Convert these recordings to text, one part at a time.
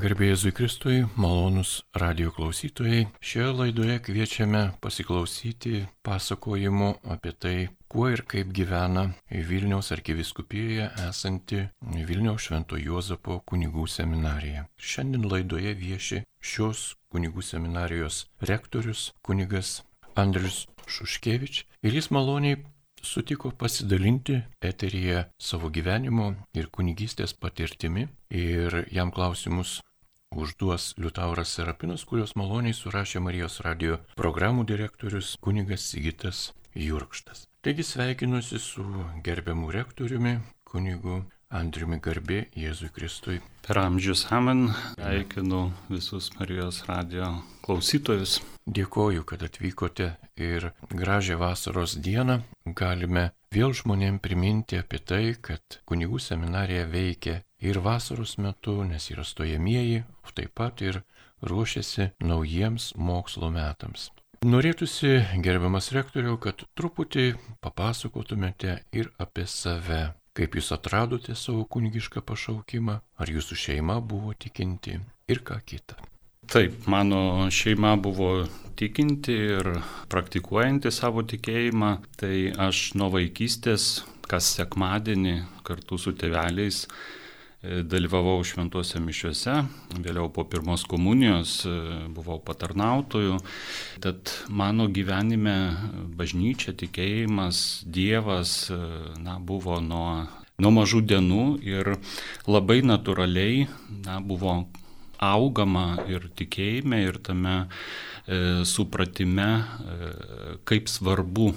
Garbėjai Jėzui Kristui, malonus radio klausytojai, šioje laidoje kviečiame pasiklausyti pasakojimo apie tai, kuo ir kaip gyvena Vilniaus arkiviskupijoje esanti Vilniaus Švento Juozapo kunigų seminarija. Šiandien laidoje vieši šios kunigų seminarijos rektorius kunigas Andrius Šuškevič ir jis maloniai sutiko pasidalinti eteryje savo gyvenimo ir kunigystės patirtimi ir jam klausimus užduos Liutauras Serapinas, kurios maloniai surašė Marijos radio programų direktorius kunigas Sigitas Jurkštas. Taigi sveikinuosi su gerbiamu rektoriumi, kunigu Andriumi Garbė Jėzui Kristui. Per amžius amen sveikinu visus Marijos radio klausytojus. Dėkoju, kad atvykote ir gražią vasaros dieną galime vėl žmonėm priminti apie tai, kad kunigų seminarija veikia ir vasaros metu, nes yra stojamieji, o taip pat ir ruošiasi naujiems mokslo metams. Norėtųsi, gerbiamas rektoriau, kad truputį papasakotumėte ir apie save. Kaip jūs atradote savo kunigišką pašaukimą, ar jūsų šeima buvo tikinti ir ką kita. Taip, mano šeima buvo tikinti ir praktikuojanti savo tikėjimą, tai aš nuo vaikystės, kas sekmadienį kartu su tėveliais e, dalyvavau šventose mišiuose, vėliau po pirmos komunijos e, buvau patarnautoju. Tad mano gyvenime bažnyčia, tikėjimas, Dievas e, na, buvo nuo, nuo mažų dienų ir labai natūraliai na, buvo augama ir tikėjime, ir tame e, supratime, e, kaip svarbu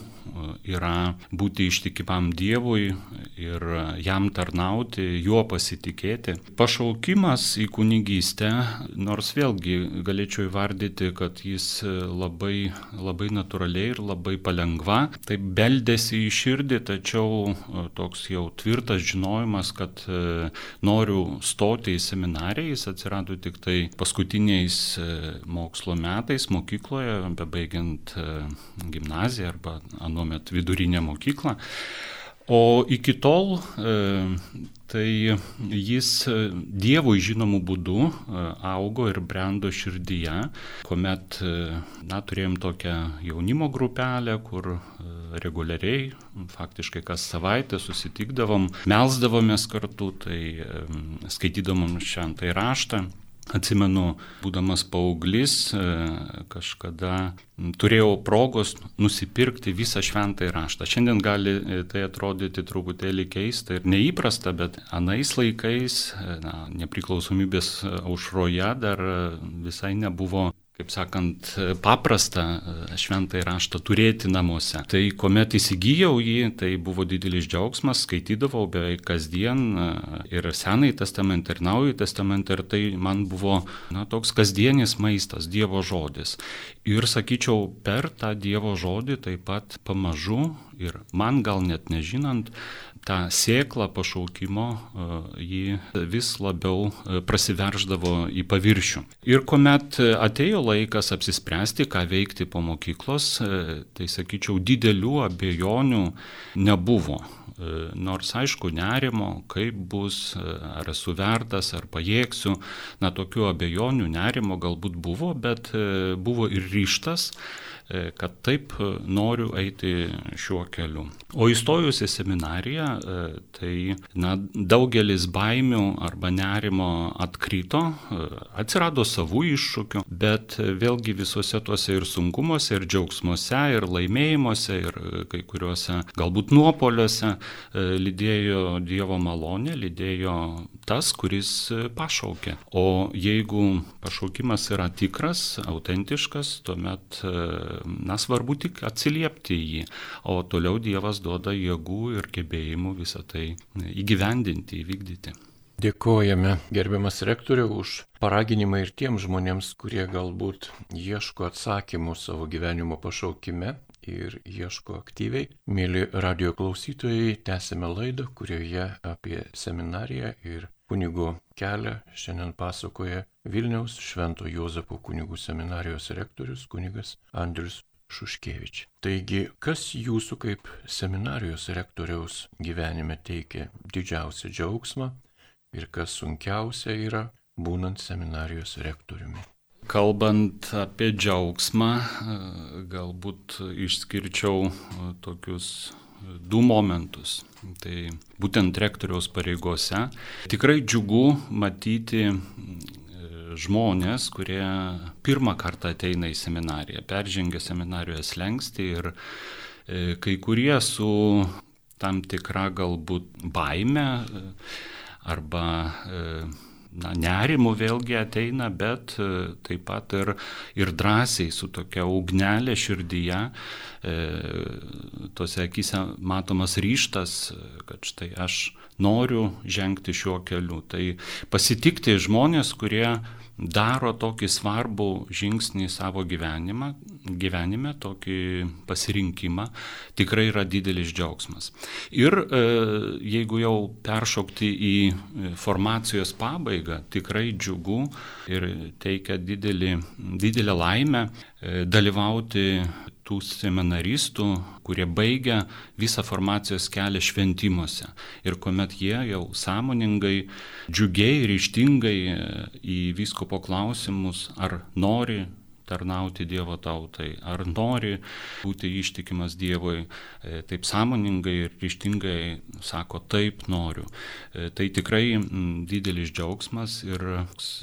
yra būti ištikimam Dievui ir jam tarnauti, juo pasitikėti. Pašaukimas į kunigystę, nors vėlgi galėčiau įvardyti, kad jis labai, labai natūraliai ir labai palengva, tai beldėsi į širdį, tačiau toks jau tvirtas žinojimas, kad e, noriu stoti į seminariją, jis atsirado tik tai paskutiniais e, mokslo metais mokykloje, bebaigiant e, gimnaziją arba anuomet vidurinę mokyklą. O iki tol e, tai jis e, Dievui žinomų būdų e, augo ir brendo širdyje, kuomet na, turėjom tokią jaunimo grupelę, kur reguliariai, faktiškai kas savaitę susitikdavom, melzdavomės kartu, tai skaitydavom šventą raštą. Atsimenu, būdamas paauglys, e, kažkada turėjau progos nusipirkti visą šventąjį raštą. Šiandien gali e, tai atrodyti truputėlį keista ir neįprasta, bet anais laikais, e, na, nepriklausomybės aušroje dar visai nebuvo kaip sakant, paprasta e, šventąjį raštą turėti namuose. Tai kuomet įsigijau jį, tai buvo didelis džiaugsmas, skaitydavau beveik kasdien e, ir Senąjį testamentą, ir Naująjį testamentą, ir tai man buvo na, toks kasdienis maistas, Dievo žodis. Ir sakyčiau, per tą Dievo žodį taip pat pamažu ir man gal net nežinant, tą sėklą pašaukimo e, jį vis labiau e, prasiverždavo į paviršių. Ir kuomet atėjo laikas apsispręsti, ką veikti po mokyklos, e, tai sakyčiau, didelių abejonių nebuvo. Nors aišku, nerimo, kaip bus, ar esu vertas, ar pajėgsiu, na tokių abejonių, nerimo galbūt buvo, bet buvo ir ryštas kad taip e, noriu eiti šiuo keliu. O įstojus į seminariją, e, tai na, daugelis baimių arba nerimo atkrito, atsirado savų iššūkių, bet vėlgi visuose tuose ir sunkumuose, ir džiaugsmuose, ir laimėjimuose, ir kai kuriuose galbūt nuopoliuose lydėjo Dievo malonė, lydėjo tas, kuris pašaukė. O jeigu pašaukimas yra tikras, autentiškas, tuomet na, svarbu tik atsiliepti į jį, o toliau Dievas duoda jėgų ir gebėjimų visą tai įgyvendinti, įvykdyti. Dėkojame gerbiamas rektoriu už paraginimą ir tiems žmonėms, kurie galbūt ieško atsakymų savo gyvenimo pašaukime ir ieško aktyviai. Mėly radio klausytojai, tęsime laidą, kurioje apie seminariją ir kunigo kelią šiandien pasakoja Vilniaus Švento Jozapo kunigų seminarijos rektorius kunigas Andrius Šuškevič. Taigi, kas jūsų kaip seminarijos rektoriaus gyvenime teikia didžiausią džiaugsmą ir kas sunkiausia yra, būnant seminarijos rektoriumi. Kalbant apie džiaugsmą, galbūt išskirčiau tokius du momentus. Tai būtent rektoriaus pareigose tikrai džiugu matyti žmonės, kurie pirmą kartą ateina į seminariją, peržengia seminarijos lengsti ir e, kai kurie su tam tikra galbūt baime e, arba e, na, nerimu vėlgi ateina, bet taip pat ir, ir drąsiai su tokia ugnelė širdyje, e, tose akise matomas ryštas, kad štai aš noriu žengti šiuo keliu. Tai pasitikti žmonės, kurie daro tokį svarbų žingsnį savo gyvenimą, gyvenime, tokį pasirinkimą, tikrai yra didelis džiaugsmas. Ir e, jeigu jau peršokti į formacijos pabaigą, tikrai džiugu ir teikia didelį, didelę laimę e, dalyvauti tų seminaristų, kurie baigia visą formacijos kelią šventimuose. Ir kuomet jie jau sąmoningai, džiugiai, ryštingai e, į visko poklausimus, ar nori tarnauti Dievo tautai, ar nori būti ištikimas Dievui, e, taip sąmoningai ir ryštingai sako, taip noriu. E, tai tikrai didelis džiaugsmas ir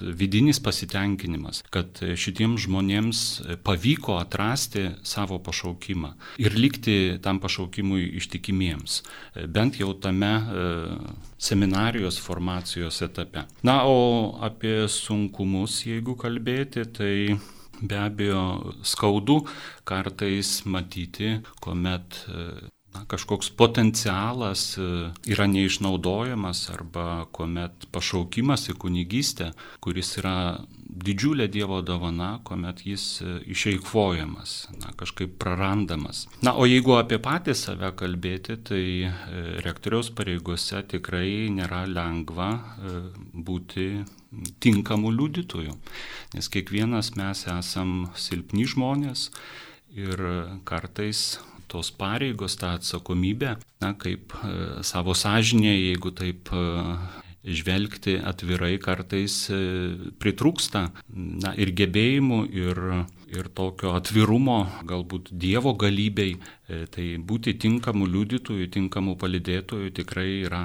vidinis pasitenkinimas, kad šitiems žmonėms pavyko atrasti savo pašaukimą ir likti tam pašaukimui ištikimiems, e, bent jau tame seminarijos formacijos etape. Na, o apie sunkumus, jeigu kalbėti, tai be abejo skaudu kartais matyti, kuomet na, kažkoks potencialas e, yra neišnaudojamas arba kuomet pašaukimas į kunigystę, kuris yra didžiulė Dievo dovana, kuomet jis e, išeikvojamas, na, kažkaip prarandamas. Na, o jeigu apie patį save kalbėti, tai e, rektoriaus pareigose tikrai nėra lengva būti tinkamų liudytojų, nes kiekvienas mes esam silpni žmonės ir kartais tos pareigos, ta atsakomybė, na, kaip e, savo sąžinė, jeigu taip e, žvelgti atvirai kartais e, pritrūksta na, ir gebėjimų, ir, ir tokio atvirumo, galbūt Dievo galybei, tai būti tinkamų liudytojų, tinkamų palidėtojų tikrai yra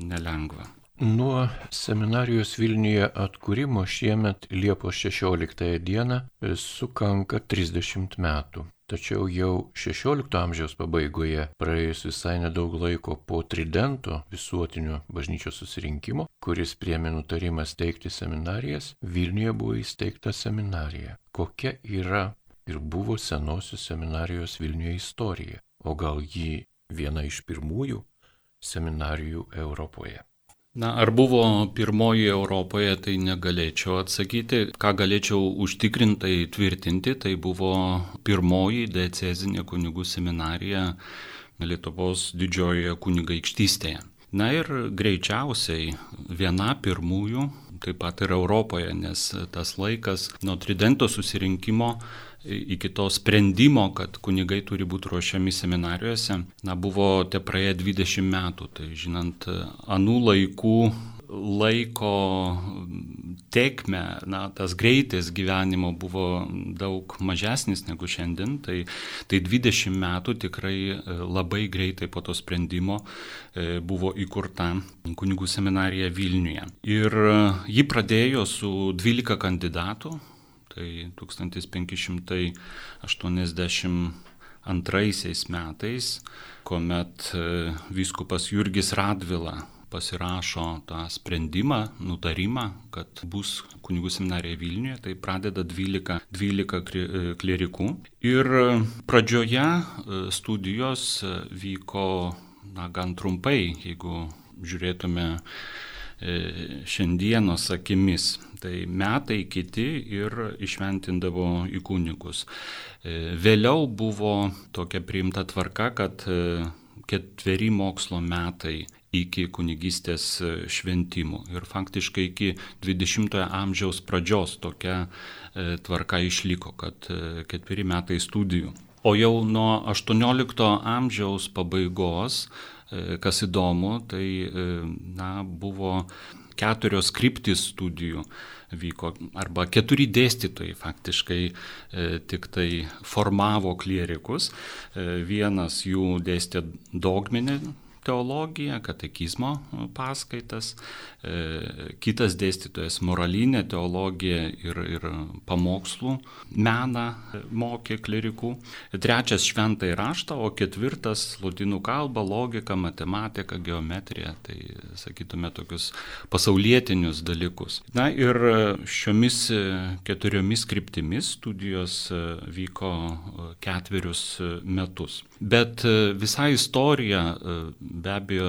nelengva. Nuo seminarijos Vilniuje atkūrimo šiemet Liepos 16 dieną sukanka 30 metų. Tačiau jau XVI amžiaus pabaigoje, praėjus visai nedaug laiko po Tridento visuotinio bažnyčios susirinkimo, kuris priemė nutarimą steigti seminarijas, Vilniuje buvo įsteigta seminarija. Kokia yra ir buvo senosios seminarijos Vilniuje istorija? O gal ji viena iš pirmųjų seminarijų Europoje? Na, ar buvo pirmoji Europoje, tai negalėčiau atsakyti. Ką galėčiau užtikrintai tvirtinti, tai buvo pirmoji diecezinė kunigų seminarija Lietuvos didžiojoje kunigaikštystėje. Na ir greičiausiai viena pirmųjų, taip pat ir Europoje, nes tas laikas nuo Tridento susirinkimo iki to sprendimo, kad kunigai turi būti ruošiami seminarijose, na, buvo te praėję 20 metų. Tai žinant, anų laikų laiko tekmę, na, tas greitis gyvenimo buvo daug mažesnis negu šiandien, tai, tai 20 metų tikrai e, labai greitai po to sprendimo e, buvo įkurta kunigų seminarija Vilniuje. Ir e, ji pradėjo su 12 kandidatų, tai 1582 metais, kuomet e, vyskupas Jurgis Radvila pasirašo tą sprendimą, nutarimą, kad bus kunigų seminarija Vilniuje, tai pradeda 12, 12 e, klerikų. Ir pradžioje e, studijos vyko na, gan trumpai, jeigu žiūrėtume šiandienos akimis. Tai metai kiti ir išventindavo į kunigus. E, vėliau buvo tokia priimta tvarka, kad e, ketveri mokslo metai iki kunigystės e, šventimų. Ir faktiškai iki 20-ojo amžiaus pradžios tokia tvarka išliko, kad ketveri metai studijų. O jau nuo 18 amžiaus pabaigos, kas įdomu, tai na, buvo keturios kryptis studijų vyko, arba keturi dėstytojai faktiškai e, tik tai formavo klierikus. E, vienas jų dėstė dogminį teologiją, katekizmo paskaitas, e, kitas dėstytojas moralinę teologiją ir, ir pamokslų meną mokė klerikų, trečias šventai raštą, o ketvirtas lūtinų kalbą, logiką, matematiką, geometriją, tai sakytume tokius pasaulietinius dalykus. Na ir šiomis keturiomis kryptimis studijos vyko ketverius metus. Bet visa istorija be abejo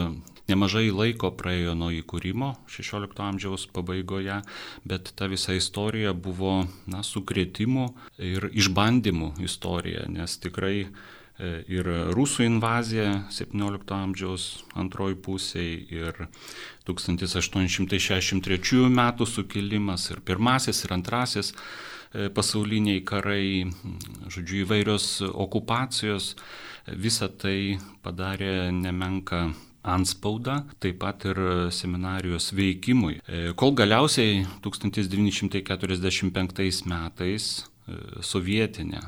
nemažai laiko praėjo nuo įkūrimo 16 amžiaus pabaigoje, bet ta visa istorija buvo na, sukrėtimų ir išbandymų istorija, nes tikrai e, ir rusų invazija 17 amžiaus antroji pusėje ir 1863 metų sukilimas ir pirmasis ir antrasis e, pasauliniai karai, žodžiu, įvairios okupacijos Visą tai padarė nemenka anspaudą, taip pat ir seminarijos veikimui. E, kol galiausiai 1945 metais e, sovietinė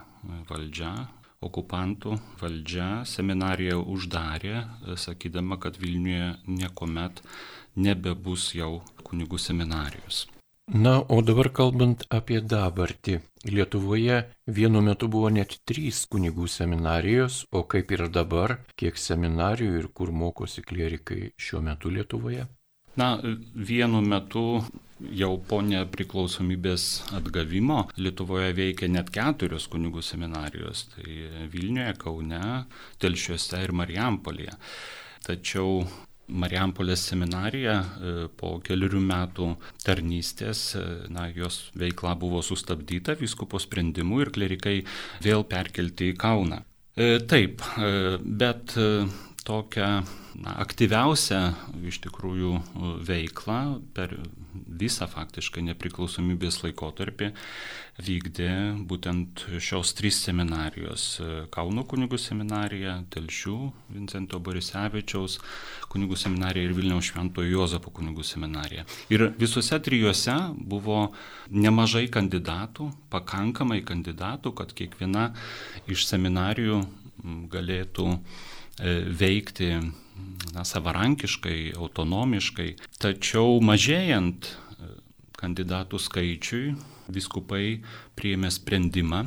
valdžia, okupantų valdžia seminariją uždarė, e, sakydama, kad Vilniuje niekuomet nebebus jau kunigų seminarijos. Na, o dabar kalbant apie dabartį. Lietuvoje vienu metu buvo net trys kunigų seminarijos, o kaip ir dabar, kiek seminarijų ir kur mokosi klierikai šiuo metu Lietuvoje? Na, vienu metu jau po nepriklausomybės atgavimo Lietuvoje veikia net keturios kunigų seminarijos - tai Vilniuje, Kaune, Telšiuose ir Marijampolėje. Tačiau Marijampolės seminarija e, po keliurių metų tarnystės, e, na, jos veikla buvo sustabdyta viskupo sprendimu ir klerikai vėl perkelti į Kauną. E, taip, bet tokią na, aktyviausią iš tikrųjų veiklą per visą faktiškai nepriklausomybės laikotarpį vykdė būtent šios trys seminarijos - Kauno kunigų seminarija, Telšių Vincento Borisevičiaus kunigų seminarija ir Vilniaus Šventojo Jozapo kunigų seminarija. Ir visuose trijuose buvo nemažai kandidatų, pakankamai kandidatų, kad kiekviena iš seminarijų galėtų e, veikti na, savarankiškai, autonomiškai. Tačiau mažėjant e, kandidatų skaičiui, viskupai priėmė sprendimą,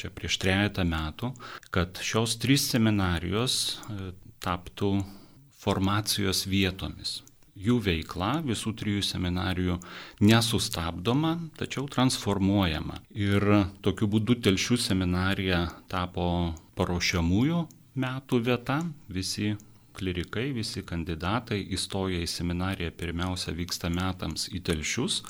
čia prieš trejata metų, kad šios trys seminarijos e, taptų formacijos vietomis. Jų veikla visų trijų seminarijų nesustabdoma, tačiau transformuojama. Ir tokiu būdu telšių seminarija tapo paruošiamųjų metų vieta, visi klerikai, visi kandidatai įstoja į seminariją pirmiausia vyksta metams į telšius,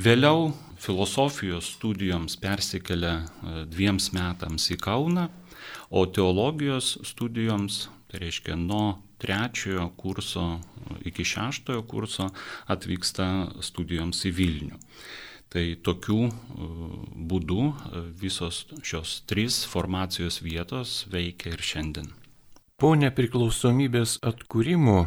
vėliau filosofijos studijoms persikelia e, dviems metams į Kauną, o teologijos studijoms, tai reiškia nuo trečiojo kurso iki šeštojo kurso atvyksta studijoms į Vilnių. Tai tokių e, būdų e, visos šios trys formacijos vietos veikia ir šiandien. Po nepriklausomybės atkūrimo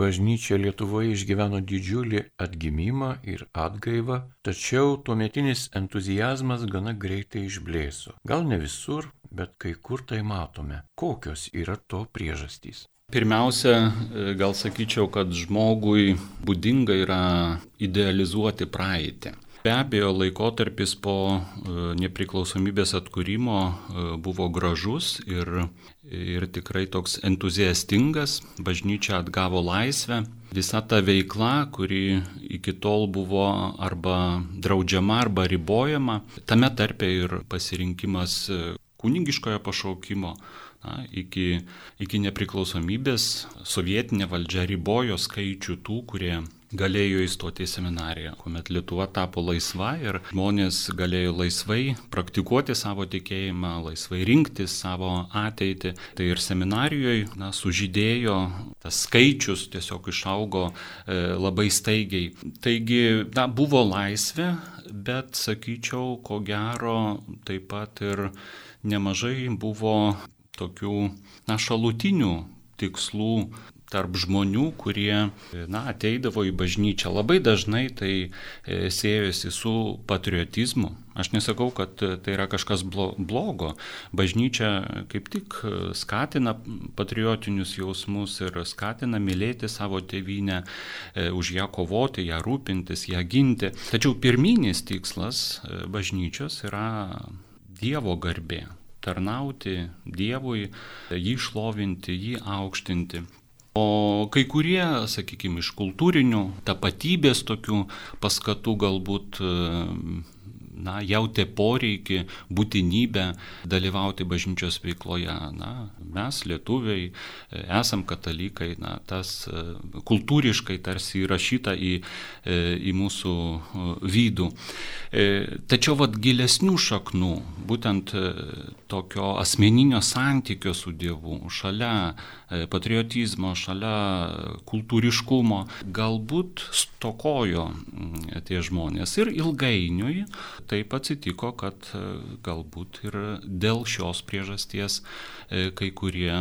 bažnyčia Lietuvoje išgyveno didžiulį atgimimą ir atgaivą, tačiau tuometinis entuzijazmas gana greitai išblėso. Gal ne visur, bet kai kur tai matome. Kokios yra to priežastys? Pirmiausia, gal sakyčiau, kad žmogui būdinga yra idealizuoti praeitį. Be abejo, laikotarpis po e, nepriklausomybės atkūrimo e, buvo gražus ir, ir tikrai toks entuziastingas, bažnyčia atgavo laisvę. Visa ta veikla, kuri iki tol buvo arba draudžiama, arba ribojama, tame tarpe ir pasirinkimas kunigiškojo pašaukimo, Na, iki, iki nepriklausomybės sovietinė valdžia ribojo skaičių tų, kurie galėjo įstoti į seminariją, kuomet Lietuva tapo laisva ir žmonės galėjo laisvai praktikuoti savo tikėjimą, laisvai rinkti savo ateitį. Tai ir seminarijoje na, sužydėjo, tas skaičius tiesiog išaugo e, labai staigiai. Taigi na, buvo laisvė, bet sakyčiau, ko gero taip pat ir nemažai buvo tokių na, šalutinių tikslų tarp žmonių, kurie na, ateidavo į bažnyčią. Labai dažnai tai e, siejosi su patriotizmu. Aš nesakau, kad tai yra kažkas blogo. Bažnyčia kaip tik skatina patriotinius jausmus ir skatina mylėti savo tėvynę, e, už ją kovoti, ją rūpintis, ją ginti. Tačiau pirminis tikslas e, bažnyčios yra Dievo garbė tarnauti Dievui, jį šlovinti, jį aukštinti. O kai kurie, sakykime, iš kultūrinių tapatybės tokių paskatų galbūt na, jautė poreikį, būtinybę dalyvauti bažnyčios veikloje. Na, mes, lietuviai, esam katalikai, na, tas e, kultūriškai tarsi įrašyta į, e, į mūsų e, vydų. Tačiau vad gilesnių šaknų, būtent tokio asmeninio santykio su Dievu, šalia patriotizmo, šalia kultūriškumo, galbūt stokojo tie žmonės. Ir ilgainiui taip atsitiko, kad e, galbūt ir dėl šios priežasties e, kai kurie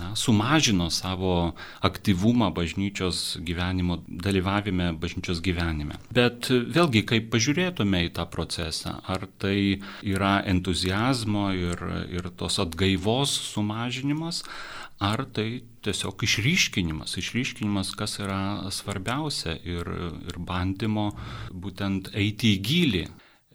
na, sumažino savo aktyvumą bažnyčios gyvenimo, dalyvavime bažnyčios gyvenime. Bet e, vėlgi, kaip pažiūrėtume į tą procesą, ar tai yra entuzijazmo ir, ir tos atgaivos sumažinimas, ar tai tiesiog išryškinimas, išryškinimas, kas yra svarbiausia ir, ir bandymo būtent eiti į gilį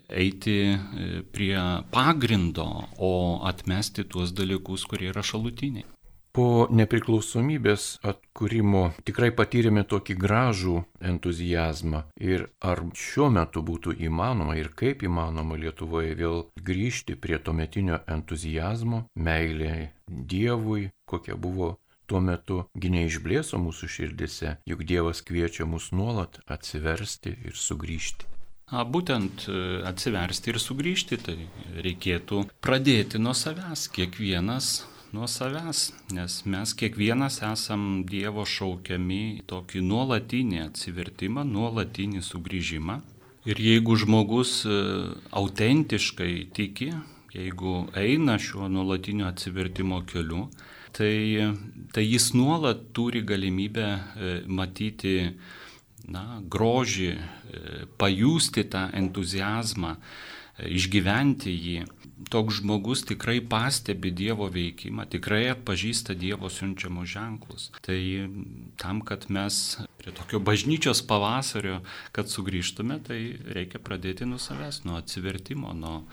eiti e, prie pagrindo, o atmesti tuos dalykus, kurie yra šalutiniai. Po nepriklausomybės atkūrimo tikrai patyrėme tokį gražų entuzijazmą. Ir ar šiuo metu būtų įmanoma ir kaip įmanoma Lietuvoje vėl grįžti prie to metinio entuzijazmo, meilė Dievui, kokia buvo tuo metu, giniai išblėso mūsų širdise, juk Dievas kviečia mus nuolat atsiversti ir sugrįžti. A, būtent e, atsiversti ir sugrįžti, tai reikėtų pradėti nuo savęs, kiekvienas nuo savęs, nes mes kiekvienas esam Dievo šaukiami tokį nuolatinį atsivertimą, nuolatinį sugrįžimą. Ir jeigu žmogus e, autentiškai tiki, jeigu eina šiuo nuolatiniu atsivertimo keliu, tai, tai jis nuolat turi galimybę e, matyti na, grožį, e, pajusti tą entuzijazmą, e, išgyventi jį. Toks žmogus tikrai pastebi Dievo veikimą, tikrai atpažįsta Dievo siunčiamus ženklus. Tai tam, kad mes prie tokio bažnyčios pavasario, kad sugrįžtume, tai reikia pradėti nuo savęs, nuo atsivertimo, nuo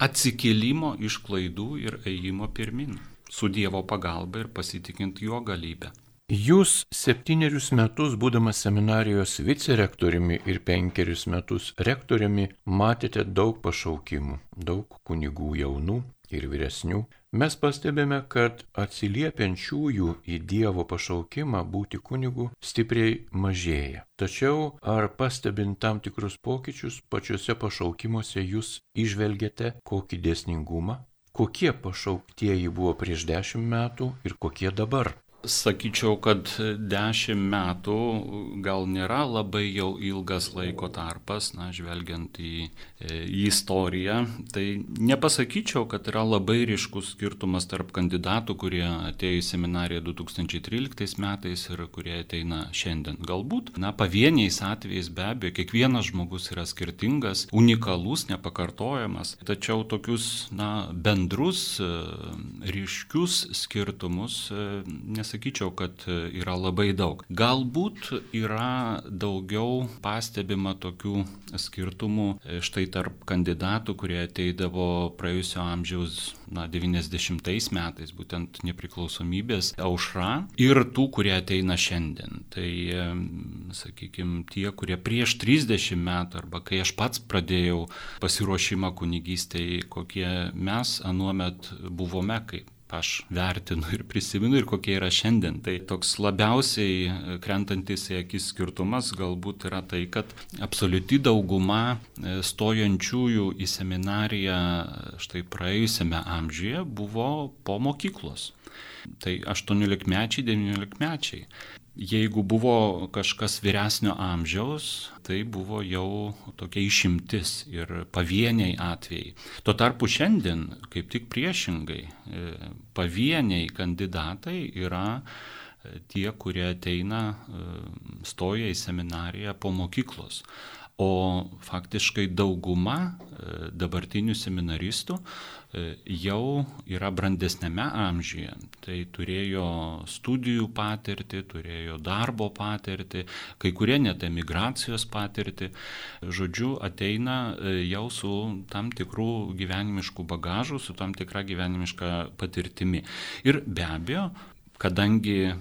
atsikėlimo iš klaidų ir ėjimo pirmin, su Dievo pagalba ir pasitikint jo galybę. Jūs septynerius metus, būdamas seminarijos vicerektoriumi ir penkerius metus rektoriumi, matėte daug pašaukimų, daug kunigų jaunų ir vyresnių. Mes pastebėme, kad atsiliepiančiųjų į Dievo pašaukimą būti kunigu stipriai mažėja. Tačiau ar pastebint tam tikrus pokyčius pačiuose pašaukimuose jūs išvelgiate kokį dėsningumą? Kokie pašauktieji buvo prieš dešimt metų ir kokie dabar? Sakyčiau, kad dešimt metų gal nėra labai jau ilgas laiko tarpas, na, žvelgiant į, į istoriją. Tai nepasakyčiau, kad yra labai ryškus skirtumas tarp kandidatų, kurie atėjo į seminariją 2013 metais ir kurie ateina šiandien. Galbūt, na, pavieniais atvejais be abejo, kiekvienas žmogus yra skirtingas, unikalus, nepakartojamas. Tačiau tokius, na, bendrus, ryškius skirtumus nes nesakyčiau, kad e, yra labai daug. Galbūt yra daugiau pastebima tokių skirtumų e, štai tarp kandidatų, kurie ateidavo praėjusio amžiaus na, 90 metais, būtent nepriklausomybės aušra, ir tų, kurie ateina šiandien. Tai, e, sakykime, tie, kurie prieš 30 metų, arba kai aš pats pradėjau pasiruošimą kunigystėje, kokie mes anuomet buvome, kaip aš vertinu ir prisimenu ir kokie yra šiandien. Tai toks labiausiai e, krentantis į akis skirtumas galbūt yra tai, kad absoliuti dauguma e, stojančiųjų į seminariją štai praėjusiame amžiuje buvo po mokyklos. Tai 18-mečiai, 19-mečiai. Jeigu buvo kažkas vyresnio amžiaus, tai buvo jau tokia išimtis ir pavieniai atvejai. Tuo tarpu šiandien, kaip tik priešingai, e, pavieniai kandidatai yra tie, kurie ateina, stoja į seminariją po mokyklos. O faktiškai dauguma e, dabartinių seminaristų e, jau yra brandesnėme amžiuje. Tai turėjo studijų patirtį, turėjo darbo patirtį, kai kurie net emigracijos patirtį. Žodžiu, ateina e, jau su tam tikrų gyvenimiškų bagažų, su tam tikra gyvenimiška patirtimi. Ir be abejo, kadangi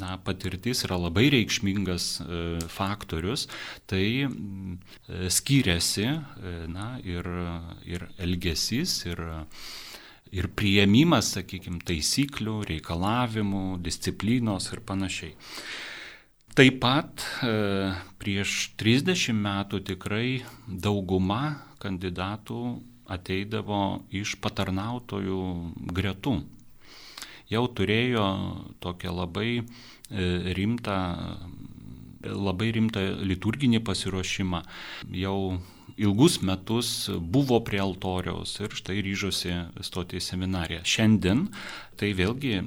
na, patirtis yra labai reikšmingas e, faktorius, tai e, skiriasi e, na, ir, ir elgesys, ir, ir prieimimas, sakykime, taisyklių, reikalavimų, disciplinos ir panašiai. Taip pat prieš 30 metų tikrai dauguma kandidatų ateidavo iš patarnautojų gretų jau turėjo tokią labai e, rimtą, labai rimtą liturginį pasiruošimą, jau ilgus metus buvo prie altoriaus ir štai ryžosi stoti į seminariją. Šiandien tai vėlgi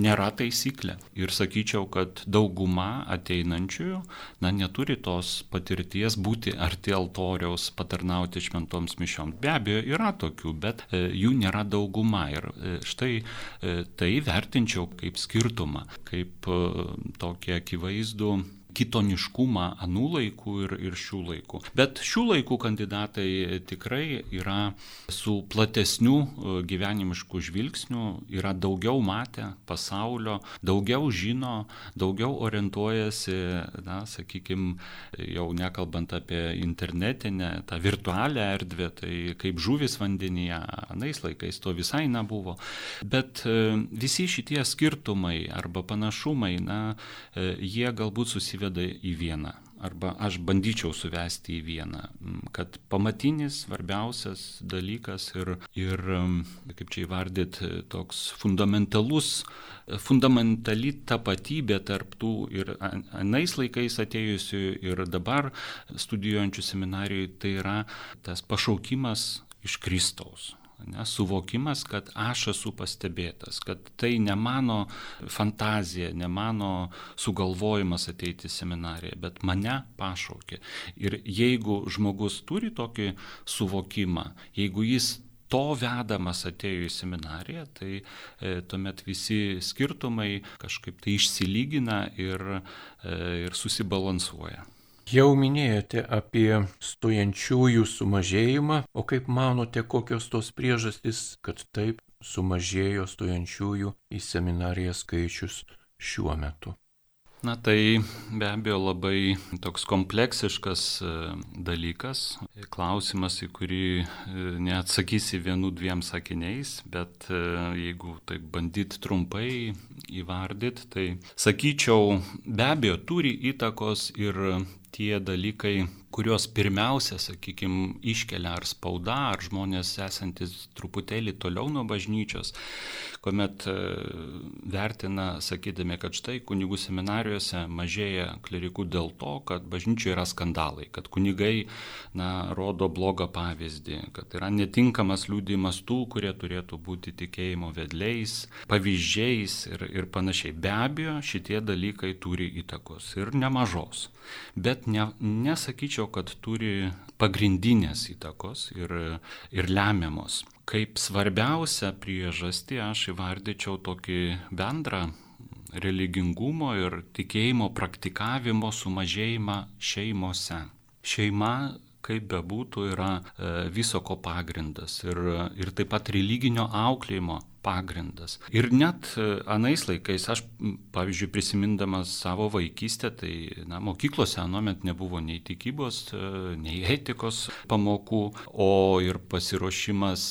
nėra taisyklė. Ir sakyčiau, kad dauguma ateinančiųjų, na, neturi tos patirties būti arti altoriaus, patarnauti šventoms mišioms. Be abejo, yra tokių, bet e, jų nėra dauguma. Ir e, štai e, tai vertinčiau kaip skirtumą, kaip tokį akivaizdų kitoniškumą anų laikų ir, ir šių laikų. Bet šių laikų kandidatai tikrai yra su platesniu e, gyvenimišku žvilgsniu, yra daugiau matę pasaulio, daugiau žino, daugiau orientuojasi, na, sakykime, jau nekalbant apie internetinę, tą virtualią erdvę, tai kaip žuvis vandenyje, anais laikais to visai nebuvo. Bet e, visi šitie skirtumai arba panašumai, na, e, jie galbūt susiveda suveda į vieną. Arba aš bandyčiau suvesti į vieną, kad pamatinis, svarbiausias dalykas ir, ir kaip čia įvardyt, toks fundamentalus, fundamentali tapatybė tarptų ir anais laikais atėjusių ir dabar studijuojančių seminarijų, tai yra tas pašaukimas iš Kristaus Ne, suvokimas, kad aš esu pastebėtas, kad tai ne mano fantazija, ne mano sugalvojimas ateiti į seminariją, bet mane pašaukė. Ir jeigu žmogus turi tokį suvokimą, jeigu jis to vedamas atėjo į seminariją, tai e, tuomet visi skirtumai kažkaip tai išsilygina ir, e, ir susibalansuoja. Jau minėjote apie stojančiųjų sumažėjimą, o kaip manote, kokios tos priežastys, kad taip sumažėjo stojančiųjų į seminariją skaičius šiuo metu? Na tai be abejo labai toks kompleksiškas e, dalykas, klausimas, į kurį e, neatsakysi vienu dviem sakiniais, bet e, jeigu tai bandyt trumpai įvardyt, tai sakyčiau, be abejo turi įtakos ir tie dalykai, kuriuos pirmiausia, sakykime, iškelia ar spauda, ar žmonės esantis truputėlį toliau nuo bažnyčios, kuomet e, vertina, sakydami, kad štai kunigų seminarijose mažėja klerikų dėl to, kad bažnyčioje yra skandalai, kad kunigai na, rodo blogą pavyzdį, kad yra netinkamas liūdimas tų, kurie turėtų būti tikėjimo vedliais, pavyzdžiais ir, ir panašiai. Be abejo, šitie dalykai turi įtakos ir nemažos. Bet ne, nesakyčiau, kad turi pagrindinės įtakos ir, ir lemiamos. Kaip svarbiausia priežastį aš įvardyčiau tokį bendrą religingumo ir tikėjimo praktikavimo sumažėjimą šeimose. Šeima kaip bebūtų, yra e, viso ko pagrindas ir, ir taip pat religinio auklėjimo pagrindas. Ir net e, anais laikais, aš, pavyzdžiui, prisimindamas savo vaikystę, tai na, mokyklose anuomet nebuvo nei tikybos, e, nei etikos pamokų, o ir pasiruošimas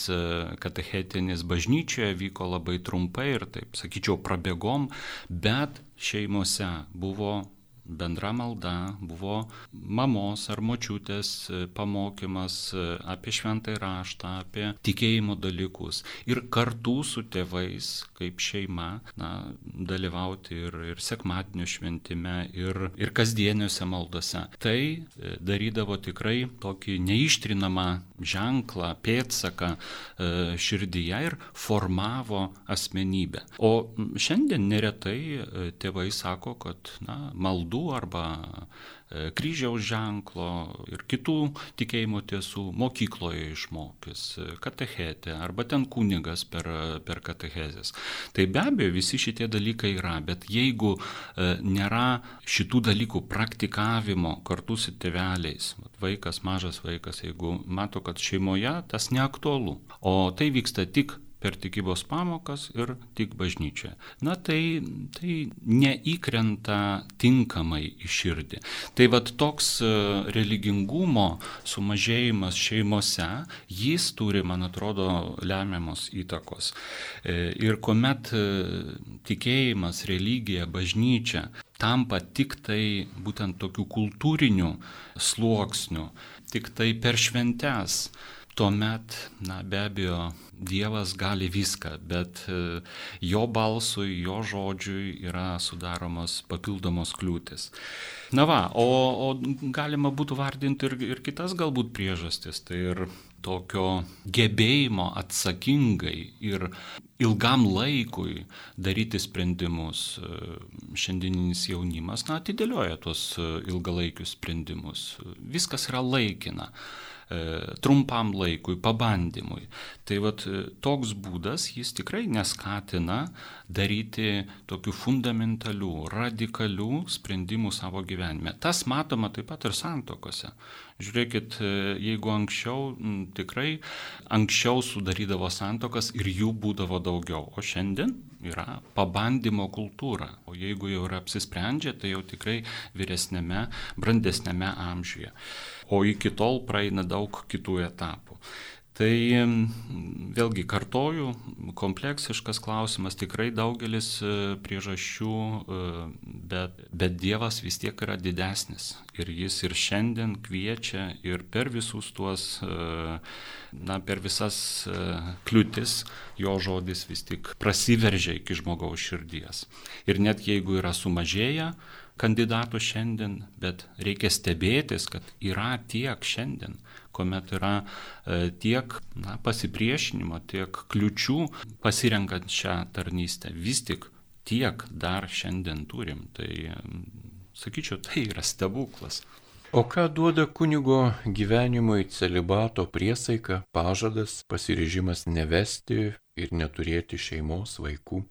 katechetinis bažnyčioje vyko labai trumpai ir, taip sakyčiau, prabėgom, bet šeimose buvo bendra malda, buvo mamos ar močiutės e, pamokymas e, apie šventąjį raštą, apie tikėjimo dalykus. Ir kartu su tėvais, kaip šeima, na, dalyvauti ir, ir sekmadienio šventime, ir, ir kasdieniuose maldose. Tai e, darydavo tikrai tokį neištrinamą ženklą, pėtsaką širdyje ir formavo asmenybę. O šiandien neretai tėvai sako, kad na, maldų arba e, kryžiaus ženklo ir kitų tikėjimo tiesų mokykloje išmokys, e, katechetė arba ten kunigas per, per katechezės. Tai be abejo visi šitie dalykai yra, bet jeigu e, nėra šitų dalykų praktikavimo kartu su tėveliais, vaikas, mažas vaikas, jeigu mato, kad šeimoje tas neaktualu, o tai vyksta tik per tikybos pamokas ir tik bažnyčioje. Na tai, tai neįkrenta tinkamai į širdį. Tai vad toks e, religingumo sumažėjimas šeimose, jis turi, man atrodo, lemiamos įtakos. E, ir kuomet e, tikėjimas, religija, bažnyčia tampa tik tai būtent tokių kultūrinių sluoksnių, tik tai per šventes, tuomet, na be abejo, Dievas gali viską, bet e, jo balsui, jo žodžiui yra sudaromos papildomos kliūtis. Na va, o, o galima būtų vardinti ir, ir kitas galbūt priežastis, tai ir tokio gebėjimo atsakingai ir ilgam laikui daryti sprendimus. E, šiandieninis jaunimas, na, atidėlioja tuos e, ilgalaikius sprendimus. Viskas yra laikina. E, trumpam laikui, pabandymui. Tai vat e, toks būdas jis tikrai neskatina daryti tokių fundamentalių, radikalių sprendimų savo gyvenime. Tas matoma taip pat ir santokose. Žiūrėkit, e, jeigu anksčiau tikrai anksčiau sudarydavo santokas ir jų būdavo daugiau, o šiandien yra pabandymo kultūra. O jeigu jau yra apsisprendžia, tai jau tikrai vyresnėme, brandesnėme amžiuje o iki tol praeina daug kitų etapų. Tai vėlgi kartoju, kompleksiškas klausimas, tikrai daugelis e, priežasčių, e, bet, bet Dievas vis tiek yra didesnis. Ir jis ir šiandien kviečia ir per visus tuos, e, na, per visas kliūtis, jo žodis vis tik prasiveržia iki žmogaus širdies. Ir net jeigu yra sumažėję, kandidatų šiandien, bet reikia stebėtis, kad yra tiek šiandien, kuomet yra e, tiek na, pasipriešinimo, tiek kliučių pasirenkant šią tarnystę. Vis tik tiek dar šiandien turim. Tai, sakyčiau, tai yra stebuklas. O ką duoda kunigo gyvenimui celibato priesaika, pažadas, pasiryžimas nevesti ir neturėti šeimos vaikų?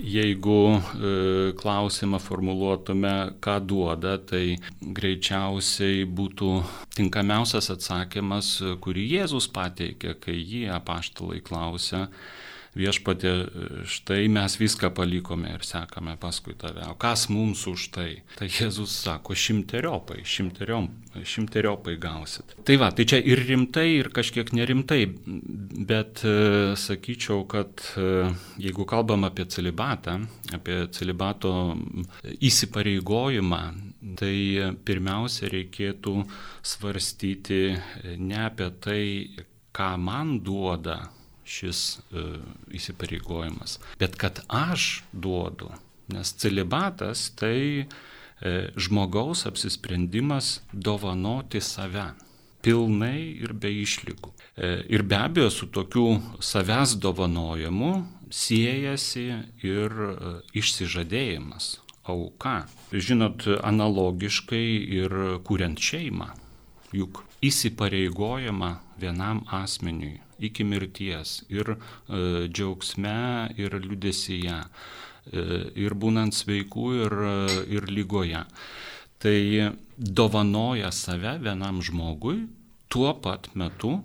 Jeigu e, klausimą formuluotume, ką duoda, tai greičiausiai būtų tinkamiausias atsakymas, kurį Jėzus pateikė, kai jį apaštalai klausė, viešpatė, štai mes viską palikome ir sekame paskui tave. O kas mums už tai? Tai Jėzus sako, šimteriopai, šimteriom, šimteriopai gausit. Tai va, tai čia ir rimtai, ir kažkiek nerimtai, bet e, sakyčiau, kad e, jeigu kalbam apie celibatą, apie celibato įsipareigojimą, tai pirmiausia reikėtų svarstyti ne apie tai, ką man duoda šis e, įsipareigojimas. Bet kad aš duodu, nes celibatas tai e, žmogaus apsisprendimas dovanoti save pilnai ir be išlygų. E, ir be abejo su tokiu savęs dovanojimu siejasi ir e, išsižadėjimas, auka. Žinot, analogiškai ir kuriant šeimą. Juk įsipareigojama vienam asmeniui iki mirties ir e, džiaugsme, ir liudesyje, e, ir būnant sveikų, ir, e, ir lygoje. Tai dovanoja save vienam žmogui tuo pat metu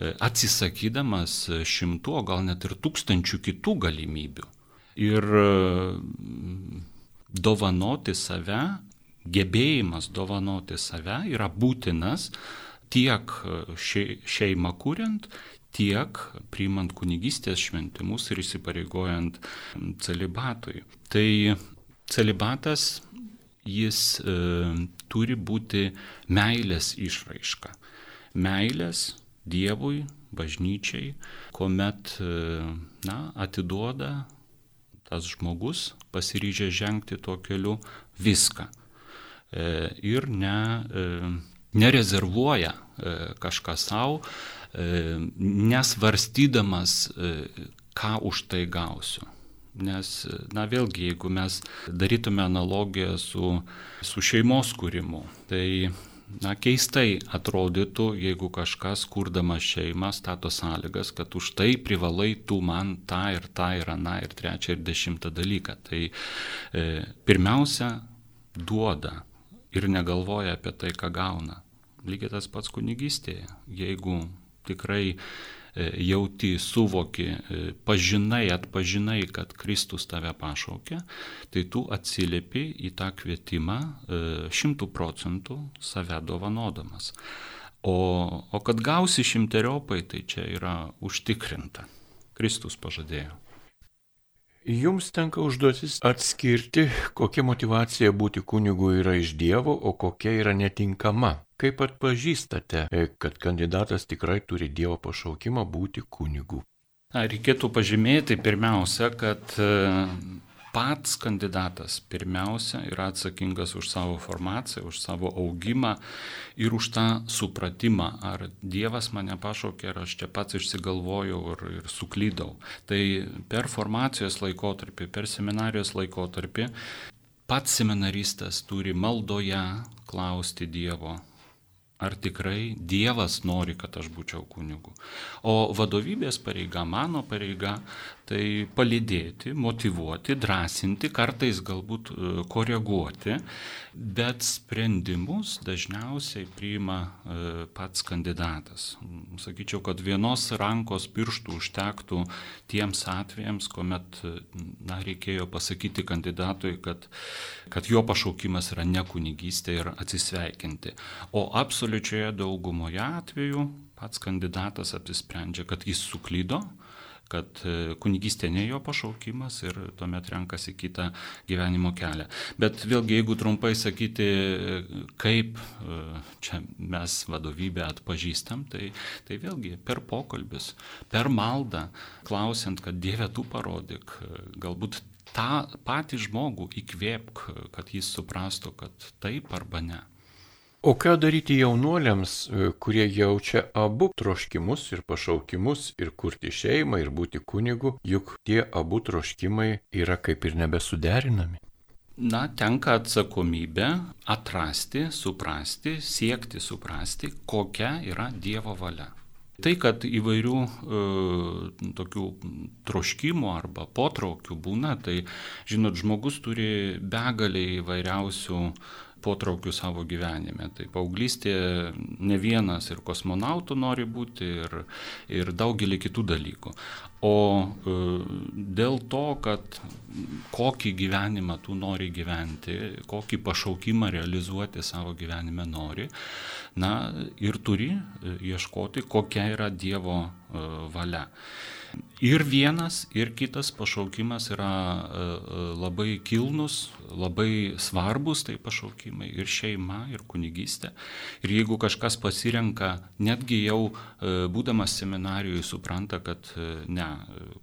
atsisakydamas šimtų, o gal net ir tūkstančių kitų galimybių. Ir dovanoti save, gebėjimas dovanoti save yra būtinas tiek šeimą kuriant, tiek priimant kunigystės šventimus ir įsipareigojant celibatui. Tai celibatas jis e, turi būti meilės išraiška. Meilės Dievui, bažnyčiai, kuomet e, na, atiduoda tas žmogus, pasiryžę žengti tuo keliu viską. E, ir ne, e, nerezervuoja e, kažką savo, nesvarstydamas, e, ką už tai gausiu. Nes, na vėlgi, jeigu mes darytume analogiją su, su šeimos kūrimu, tai na, keistai atrodytų, jeigu kažkas, kurdamas šeimą, stato sąlygas, kad už tai privalai tu man tą ir tą ir aną ir trečią ir dešimtą dalyką. Tai e, pirmiausia, duoda ir negalvoja apie tai, ką gauna. Lygiai tas pats kunigystėje. Jeigu tikrai E, jauti, suvoki, e, pažinai, atpažinai, kad Kristus tave pašaukė, tai tu atsiliepi į tą kvietimą e, šimtų procentų save dovanodamas. O, o kad gausi šimteriopai, tai čia yra užtikrinta. Kristus pažadėjo. Jums tenka užduotis atskirti, kokia motivacija būti kunigu yra iš Dievo, o kokia yra netinkama. Kaip atpažįstate, e, kad kandidatas tikrai turi Dievo pašaukimą būti kunigu? Reikėtų pažymėti pirmiausia, kad e, pats kandidatas pirmiausia yra atsakingas už savo formaciją, už savo augimą ir už tą supratimą, ar Dievas mane pašaukė, ar aš čia pats išsigalvojau ir, ir suklydau. Tai per formacijos laikotarpį, per seminarijos laikotarpį pats seminaristas turi maldoje klausti Dievo, ar tikrai Dievas nori, kad aš būčiau kunigu. O vadovybės pareiga, mano pareiga, tai palydėti, motivuoti, drąsinti, kartais galbūt e, koreguoti, bet sprendimus dažniausiai priima e, pats kandidatas. Sakyčiau, kad vienos rankos pirštų užtektų tiems atvejams, kuomet na, reikėjo pasakyti kandidatui, kad, kad jo pašaukimas yra ne kunigystė ir atsisveikinti. O absoliučioje daugumoje atvejų pats kandidatas apsisprendžia, kad jis suklydo, kad e, kunigystė ne jo pašaukimas ir tuomet renkasi kitą gyvenimo kelią. Bet vėlgi, jeigu trumpai sakyti, e, kaip e, čia mes vadovybę atpažįstam, tai, tai vėlgi per pokalbis, per maldą, klausiant, kad Dieve tu parodyk, galbūt tą patį žmogų įkvėpk, kad jis suprastų, kad taip arba ne. O ką daryti jaunuoliams, e, kurie jaučia abu troškimus ir pašaukimus ir kurti šeimą ir būti kunigu, juk tie abu troškimai yra kaip ir nebesuderinami? Na, tenka atsakomybė atrasti, suprasti, siekti suprasti, kokia yra Dievo valia. Tai, kad įvairių e, tokių troškimų arba potraukių būna, tai, žinot, žmogus turi begalį įvairiausių potraukių savo gyvenime. Tai paauglystė ne vienas ir kosmonautų nori būti ir, ir daugelį kitų dalykų. O e, dėl to, kad kokį gyvenimą tu nori gyventi, kokį pašaukimą realizuoti savo gyvenime nori, na ir turi e, ieškoti, kokia yra Dievo e, valia. Ir vienas, ir kitas pašaukimas yra labai kilnus, labai svarbus tai pašaukimai ir šeima, ir kunigystė. Ir jeigu kažkas pasirenka, netgi jau būdamas seminarijoje supranta, kad ne,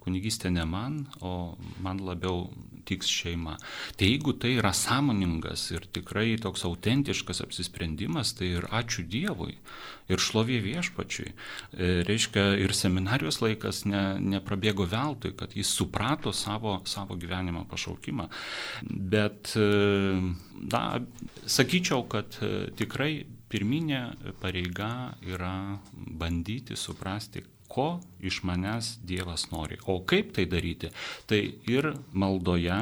kunigystė ne man, o man labiau tiks šeima. Tai jeigu tai yra sąmoningas ir tikrai toks autentiškas apsisprendimas, tai ir ačiū Dievui, ir šlovė viešpačiui. Reiškia, ir seminarijos laikas ne neprabėgo veltui, kad jis suprato savo, savo gyvenimo pašaukimą. Bet, e, na, sakyčiau, kad e, tikrai pirminė pareiga yra bandyti suprasti, ko iš manęs Dievas nori. O kaip tai daryti? Tai ir maldoje,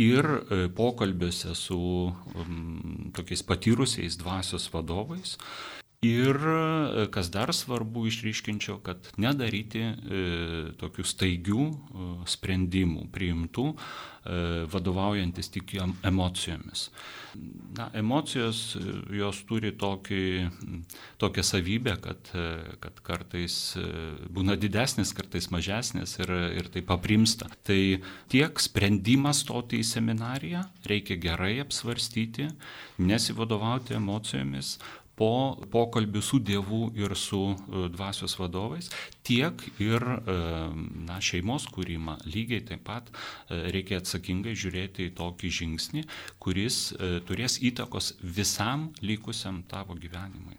ir e, pokalbiuose su um, tokiais patyrusiais dvasios vadovais, Ir e, kas dar svarbu išryškinčiau, kad nedaryti e, tokių staigių e, sprendimų priimtų, e, vadovaujantis tik emocijomis. Na, emocijos e, jos turi tokį, tokią savybę, kad, e, kad kartais būna didesnis, kartais mažesnis ir, ir tai paprimsta. Tai tiek sprendimas stoti į seminariją reikia gerai apsvarstyti, nesivadovauti emocijomis, po pokalbių su Dievu ir su e, dvasios vadovais, tiek ir e, na, šeimos kūrimą. Lygiai taip pat e, reikia atsakingai žiūrėti į tokį žingsnį, kuris turės įtakos visam likusiam tavo gyvenimui.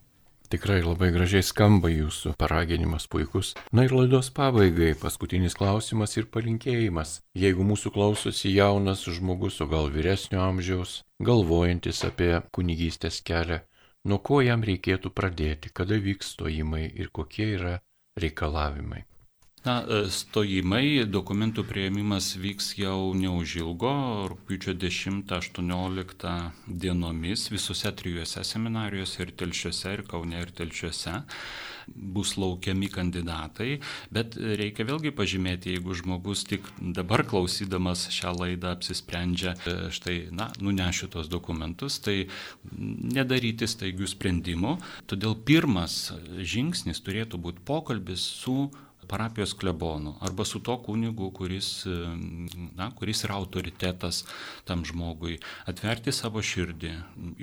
Tikrai labai gražiai skamba jūsų paraginimas puikus. Na ir laidos pabaigai paskutinis klausimas ir palinkėjimas. Jeigu mūsų klausosi jaunas žmogus, o gal vyresnio amžiaus, galvojantis apie kunigystės kelią, nuo ko jam reikėtų pradėti, kada vyks stojimai ir kokie yra reikalavimai. Na, e, stojimai, dokumentų prieimimas vyks jau neužilgo, rūpiučio 10-18 dienomis visose trijuose seminarijose ir telšiuose, ir Kaune, ir telšiuose bus laukiami kandidatai, bet reikia vėlgi pažymėti, jeigu žmogus tik dabar klausydamas šią laidą apsisprendžia, e, štai, na, nunešiu tos dokumentus, tai nedaryti staigių sprendimų. Todėl pirmas žingsnis turėtų būti pokalbis su parapijos klebonu arba su to kunigu, kuris, na, kuris yra autoritetas tam žmogui, atverti savo širdį,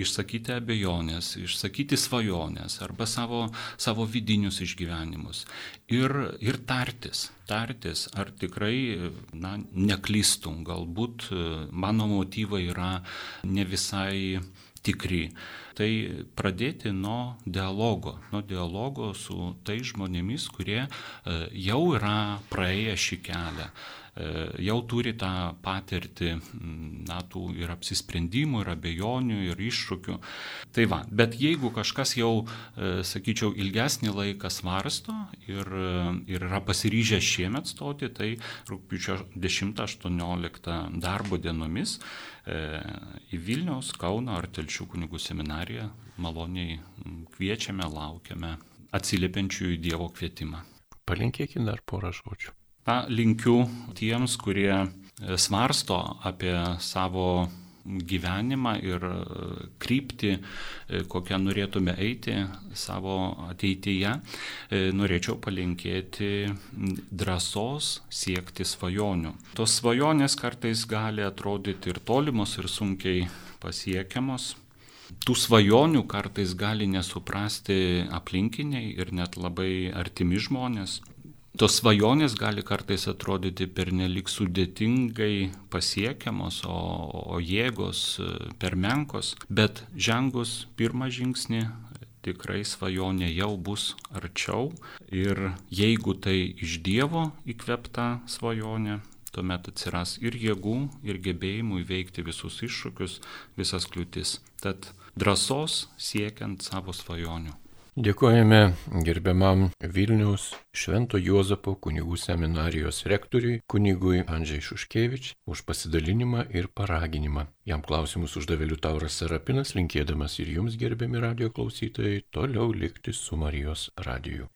išsakyti abejonės, išsakyti svajonės arba savo, savo vidinius išgyvenimus. Ir, ir tartis, tartis, ar tikrai, na, neklystum, galbūt mano motyvai yra ne visai tikri. Tai pradėti nuo dialogo, nuo dialogo su tais žmonėmis, kurie e, jau yra praėję šį kelią jau turi tą patirtį, na, tų ir apsisprendimų, ir abejonių, ir iššūkių. Tai va, bet jeigu kažkas jau, e, sakyčiau, ilgesnį laiką svarsto ir, ir yra pasiryžę šiemet stoti, tai rūpiučio 10-18 darbo dienomis E, į Vilniaus, Kauno ar Telšių kunigų seminariją maloniai kviečiame, laukiame atsiliepiančių į Dievo kvietimą. Palinkėkime dar porą žodžių. Na, linkiu tiems, kurie e, svarsto apie savo gyvenimą ir e, kryptį, e, kokią norėtume eiti savo ateityje, norėčiau palinkėti drąsos siekti svajonių. Tos svajonės kartais gali atrodyti ir tolimos, ir sunkiai pasiekiamos. Tų svajonių kartais gali nesuprasti aplinkiniai ir net labai artimi žmonės tos svajonės gali kartais atrodyti pernelik sudėtingai pasiekiamos, o, o jėgos e, per menkos, bet žengus pirmą žingsnį tikrai svajonė jau bus arčiau ir jeigu tai iš Dievo įkvepta svajonė, tuomet atsiras ir jėgų, ir gebėjimų įveikti visus iššūkius, visas kliūtis. Tad drąsos siekiant savo svajonių. Dėkojame gerbiamam Vilniaus Švento Juozapo kunigų seminarijos rektoriui, kunigui Andžiai Šuškevič, už pasidalinimą ir paraginimą. Jam klausimus uždavė Liutauras Serapinas, linkėdamas ir jums gerbiami radio klausytojai toliau likti su Marijos radiju.